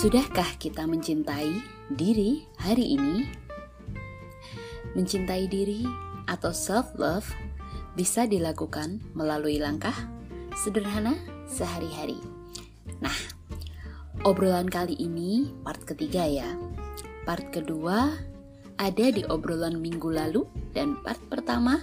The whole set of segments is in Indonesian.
Sudahkah kita mencintai diri hari ini? Mencintai diri atau self-love bisa dilakukan melalui langkah sederhana sehari-hari. Nah, obrolan kali ini part ketiga ya. Part kedua ada di obrolan minggu lalu dan part pertama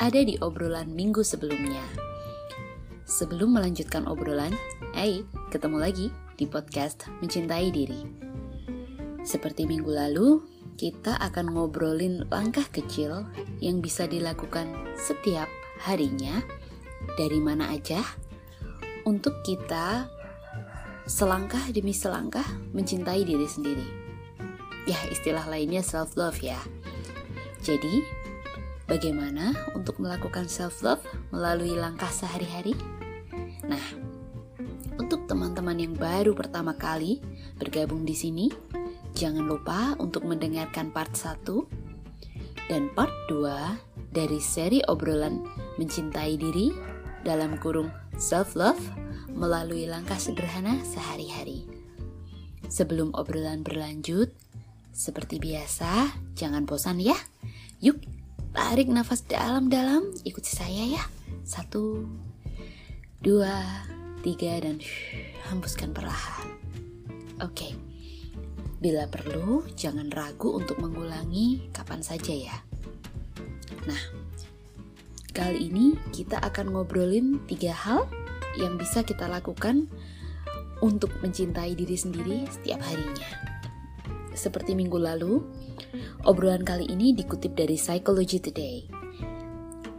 ada di obrolan minggu sebelumnya. Sebelum melanjutkan obrolan, hey, ketemu lagi di podcast Mencintai Diri. Seperti minggu lalu, kita akan ngobrolin langkah kecil yang bisa dilakukan setiap harinya dari mana aja untuk kita selangkah demi selangkah mencintai diri sendiri. Ya, istilah lainnya self love ya. Jadi, bagaimana untuk melakukan self love melalui langkah sehari-hari? Nah, untuk teman-teman yang baru pertama kali bergabung di sini, jangan lupa untuk mendengarkan part 1 dan part 2 dari seri obrolan mencintai diri dalam kurung self love melalui langkah sederhana sehari-hari. Sebelum obrolan berlanjut, seperti biasa, jangan bosan ya. Yuk, tarik nafas dalam-dalam, ikuti saya ya. Satu, dua, tiga, dan hembuskan perlahan. Oke, bila perlu jangan ragu untuk mengulangi kapan saja ya. Nah, kali ini kita akan ngobrolin tiga hal yang bisa kita lakukan untuk mencintai diri sendiri setiap harinya. Seperti minggu lalu, obrolan kali ini dikutip dari Psychology Today.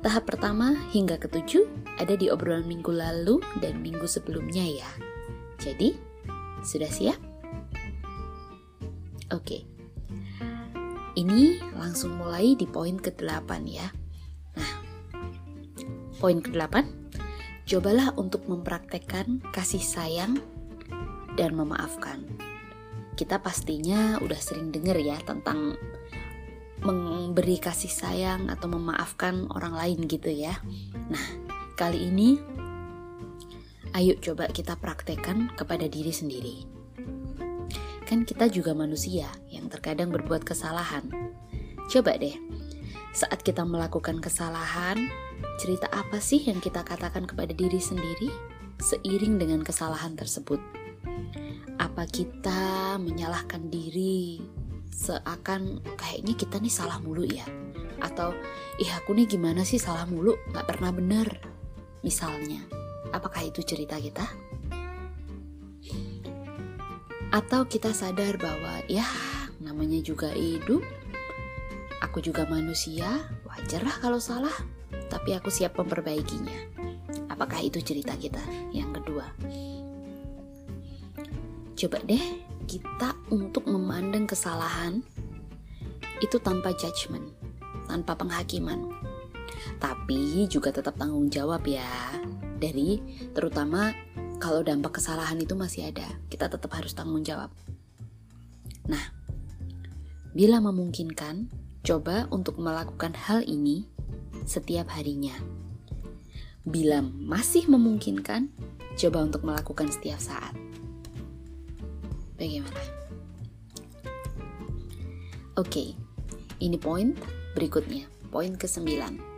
Tahap pertama hingga ketujuh ada di obrolan minggu lalu dan minggu sebelumnya ya. Jadi, sudah siap? Oke. Ini langsung mulai di poin ke-8 ya. Nah, poin ke-8, cobalah untuk mempraktekkan kasih sayang dan memaafkan. Kita pastinya udah sering dengar ya tentang memberi kasih sayang atau memaafkan orang lain gitu ya. Nah, kali ini ayo coba kita praktekkan kepada diri sendiri. Kan kita juga manusia yang terkadang berbuat kesalahan. Coba deh, saat kita melakukan kesalahan, cerita apa sih yang kita katakan kepada diri sendiri seiring dengan kesalahan tersebut? Apa kita menyalahkan diri seakan kayaknya kita nih salah mulu ya atau ih aku nih gimana sih salah mulu nggak pernah bener misalnya apakah itu cerita kita? Atau kita sadar bahwa ya namanya juga hidup aku juga manusia wajar lah kalau salah tapi aku siap memperbaikinya. Apakah itu cerita kita? Yang kedua. Coba deh kita untuk memandang kesalahan itu tanpa judgement, tanpa penghakiman. Tapi juga tetap tanggung jawab ya. Dari terutama kalau dampak kesalahan itu masih ada, kita tetap harus tanggung jawab. Nah, bila memungkinkan, coba untuk melakukan hal ini setiap harinya. Bila masih memungkinkan, coba untuk melakukan setiap saat. Bagaimana? Oke, ini poin berikutnya, poin ke-9.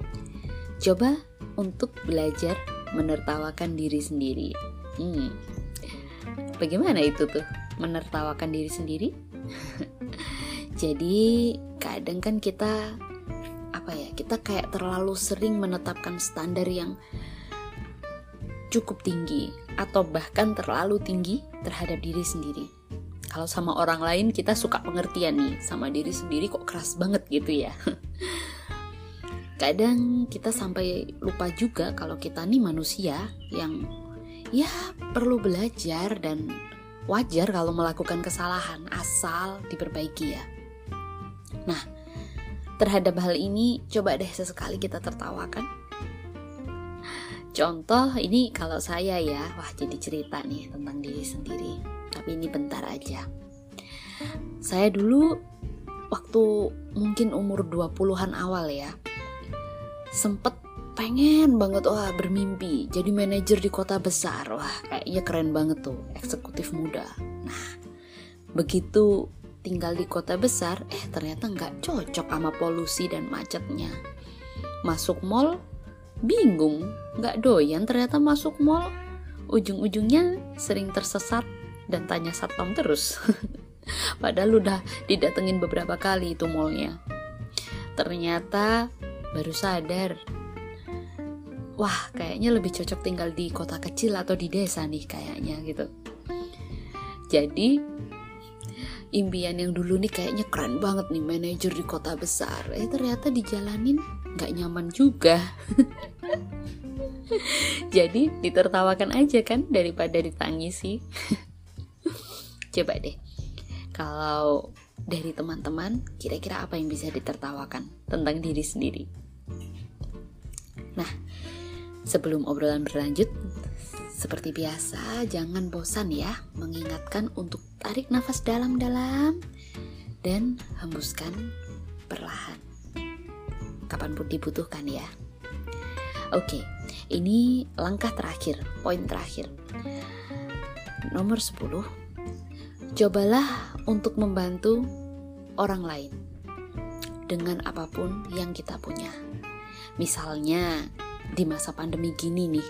Coba untuk belajar menertawakan diri sendiri. Hmm. Bagaimana itu tuh? Menertawakan diri sendiri? Jadi, kadang kan kita apa ya? Kita kayak terlalu sering menetapkan standar yang cukup tinggi atau bahkan terlalu tinggi terhadap diri sendiri kalau sama orang lain kita suka pengertian nih sama diri sendiri kok keras banget gitu ya kadang kita sampai lupa juga kalau kita nih manusia yang ya perlu belajar dan wajar kalau melakukan kesalahan asal diperbaiki ya. Nah terhadap hal ini coba deh sesekali kita tertawakan. Contoh ini kalau saya ya wah jadi cerita nih tentang diri sendiri. Tapi ini bentar aja. Saya dulu waktu mungkin umur 20-an awal ya, sempet pengen banget wah bermimpi jadi manajer di kota besar wah kayaknya keren banget tuh eksekutif muda nah begitu tinggal di kota besar, eh ternyata nggak cocok sama polusi dan macetnya. Masuk mall, bingung, nggak doyan ternyata masuk mall. Ujung-ujungnya sering tersesat dan tanya satpam terus. Padahal udah didatengin beberapa kali itu mallnya. Ternyata baru sadar. Wah kayaknya lebih cocok tinggal di kota kecil atau di desa nih kayaknya gitu. Jadi impian yang dulu nih kayaknya keren banget nih manajer di kota besar. Eh ternyata dijalanin nggak nyaman juga. Jadi ditertawakan aja kan daripada ditangisi. Coba deh kalau dari teman-teman kira-kira apa yang bisa ditertawakan tentang diri sendiri nah sebelum obrolan berlanjut seperti biasa, jangan bosan ya mengingatkan untuk tarik nafas dalam-dalam dan hembuskan perlahan. Kapan pun dibutuhkan ya. Oke, ini langkah terakhir, poin terakhir. Nomor 10. Cobalah untuk membantu orang lain dengan apa pun yang kita punya. Misalnya di masa pandemi gini nih,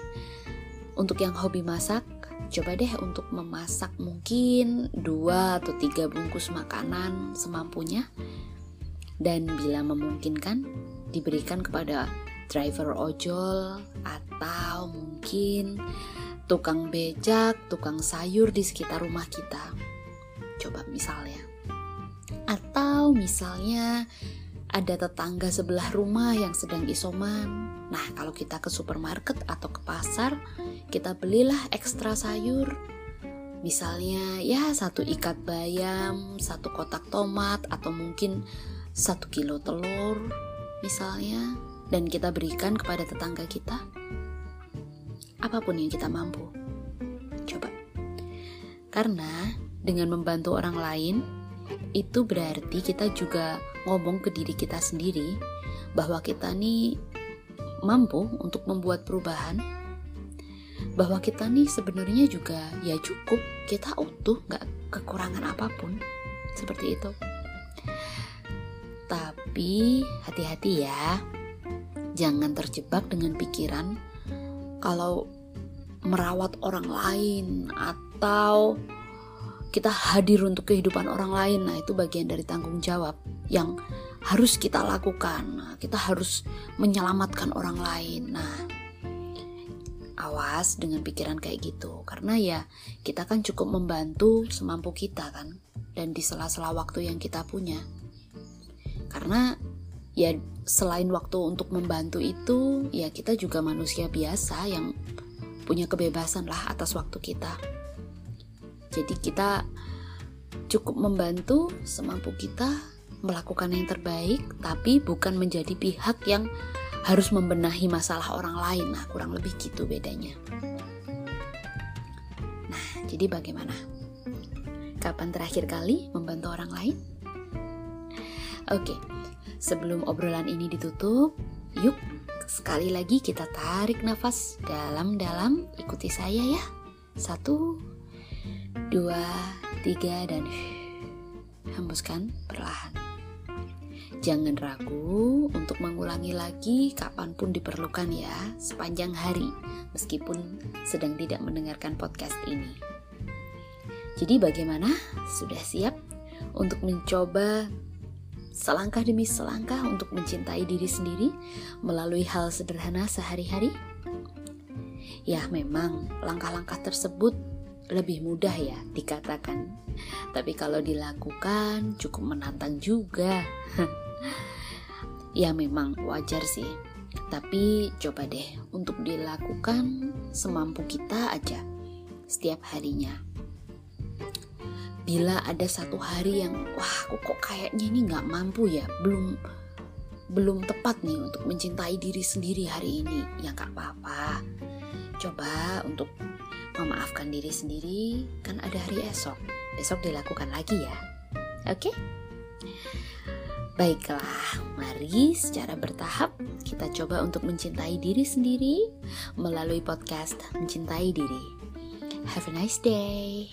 untuk yang hobi masak, coba deh untuk memasak mungkin dua atau tiga bungkus makanan semampunya dan bila memungkinkan diberikan kepada driver ojol atau mungkin tukang becak, tukang sayur di sekitar rumah kita. Coba misalnya. Atau misalnya ada tetangga sebelah rumah yang sedang isoman. Nah, kalau kita ke supermarket atau ke pasar, kita belilah ekstra sayur. Misalnya ya satu ikat bayam satu kotak tomat atau mungkin satu kilo telur misalnya. Dan kita berikan kepada tetangga kita. Apa pun yang kita mampu. Coba. Karena dengan membantu orang lain itu berarti kita juga ngomong ke diri kita sendiri bahwa kita nih mampu untuk membuat perubahan. Bahwa kita nih sebenarnya juga ya cukup kita utuh nggak kekurangan apa pun. Seperti itu. Tapi hati-hati ya. Jangan terjebak dengan pikiran kalau merawat orang lain atau kita hadir untuk kehidupan orang lain nah itu bagian dari tanggung jawab yang harus kita lakukan. Nah, kita harus menyelamatkan orang lain. Nah awas dengan pikiran kayak gitu karena ya kita kan cukup membantu semampu kita kan dan di sela-sela waktu yang kita punya. Karena ya selain waktu untuk membantu itu ya kita juga manusia biasa yang punya kebebasan lah atas waktu kita jadi kita cukup membantu semampu kita melakukan yang terbaik tapi bukan menjadi pihak yang harus membenahi masalah orang lain. Nah, kurang lebih gitu bedanya. Nah, jadi bagaimana? Kapan terakhir kali membantu orang lain? Oke, sebelum obrolan ini ditutup, yuk sekali lagi kita tarik nafas dalam-dalam. Ikuti saya ya. Satu, dua, tiga, dan hembuskan perlahan. Jangan ragu untuk mengulangi lagi kapan pun diperlukan ya, sepanjang hari, meskipun sedang tidak mendengarkan podcast ini. Jadi bagaimana? Sudah siap untuk mencoba selangkah demi selangkah untuk mencintai diri sendiri melalui hal sederhana sehari-hari? Ya memang langkah-langkah tersebut lebih mudah ya dikatakan. Tapi kalau dilakukan cukup menantang juga. ya memang wajar sih. Tapi coba deh untuk dilakukan semampu kita aja setiap harinya. Bila ada satu hari yang wah aku kok kayaknya ini nggak mampu ya, belum belum tepat nih untuk mencintai diri sendiri hari ini, ya nggak apa-apa. Coba untuk memaafkan diri sendiri, kan ada hari esok. Besok dilakukan lagi ya. Oke? Okay? Baiklah, mari secara bertahap kita coba untuk mencintai diri sendiri melalui podcast Mencintai Diri. Have a nice day.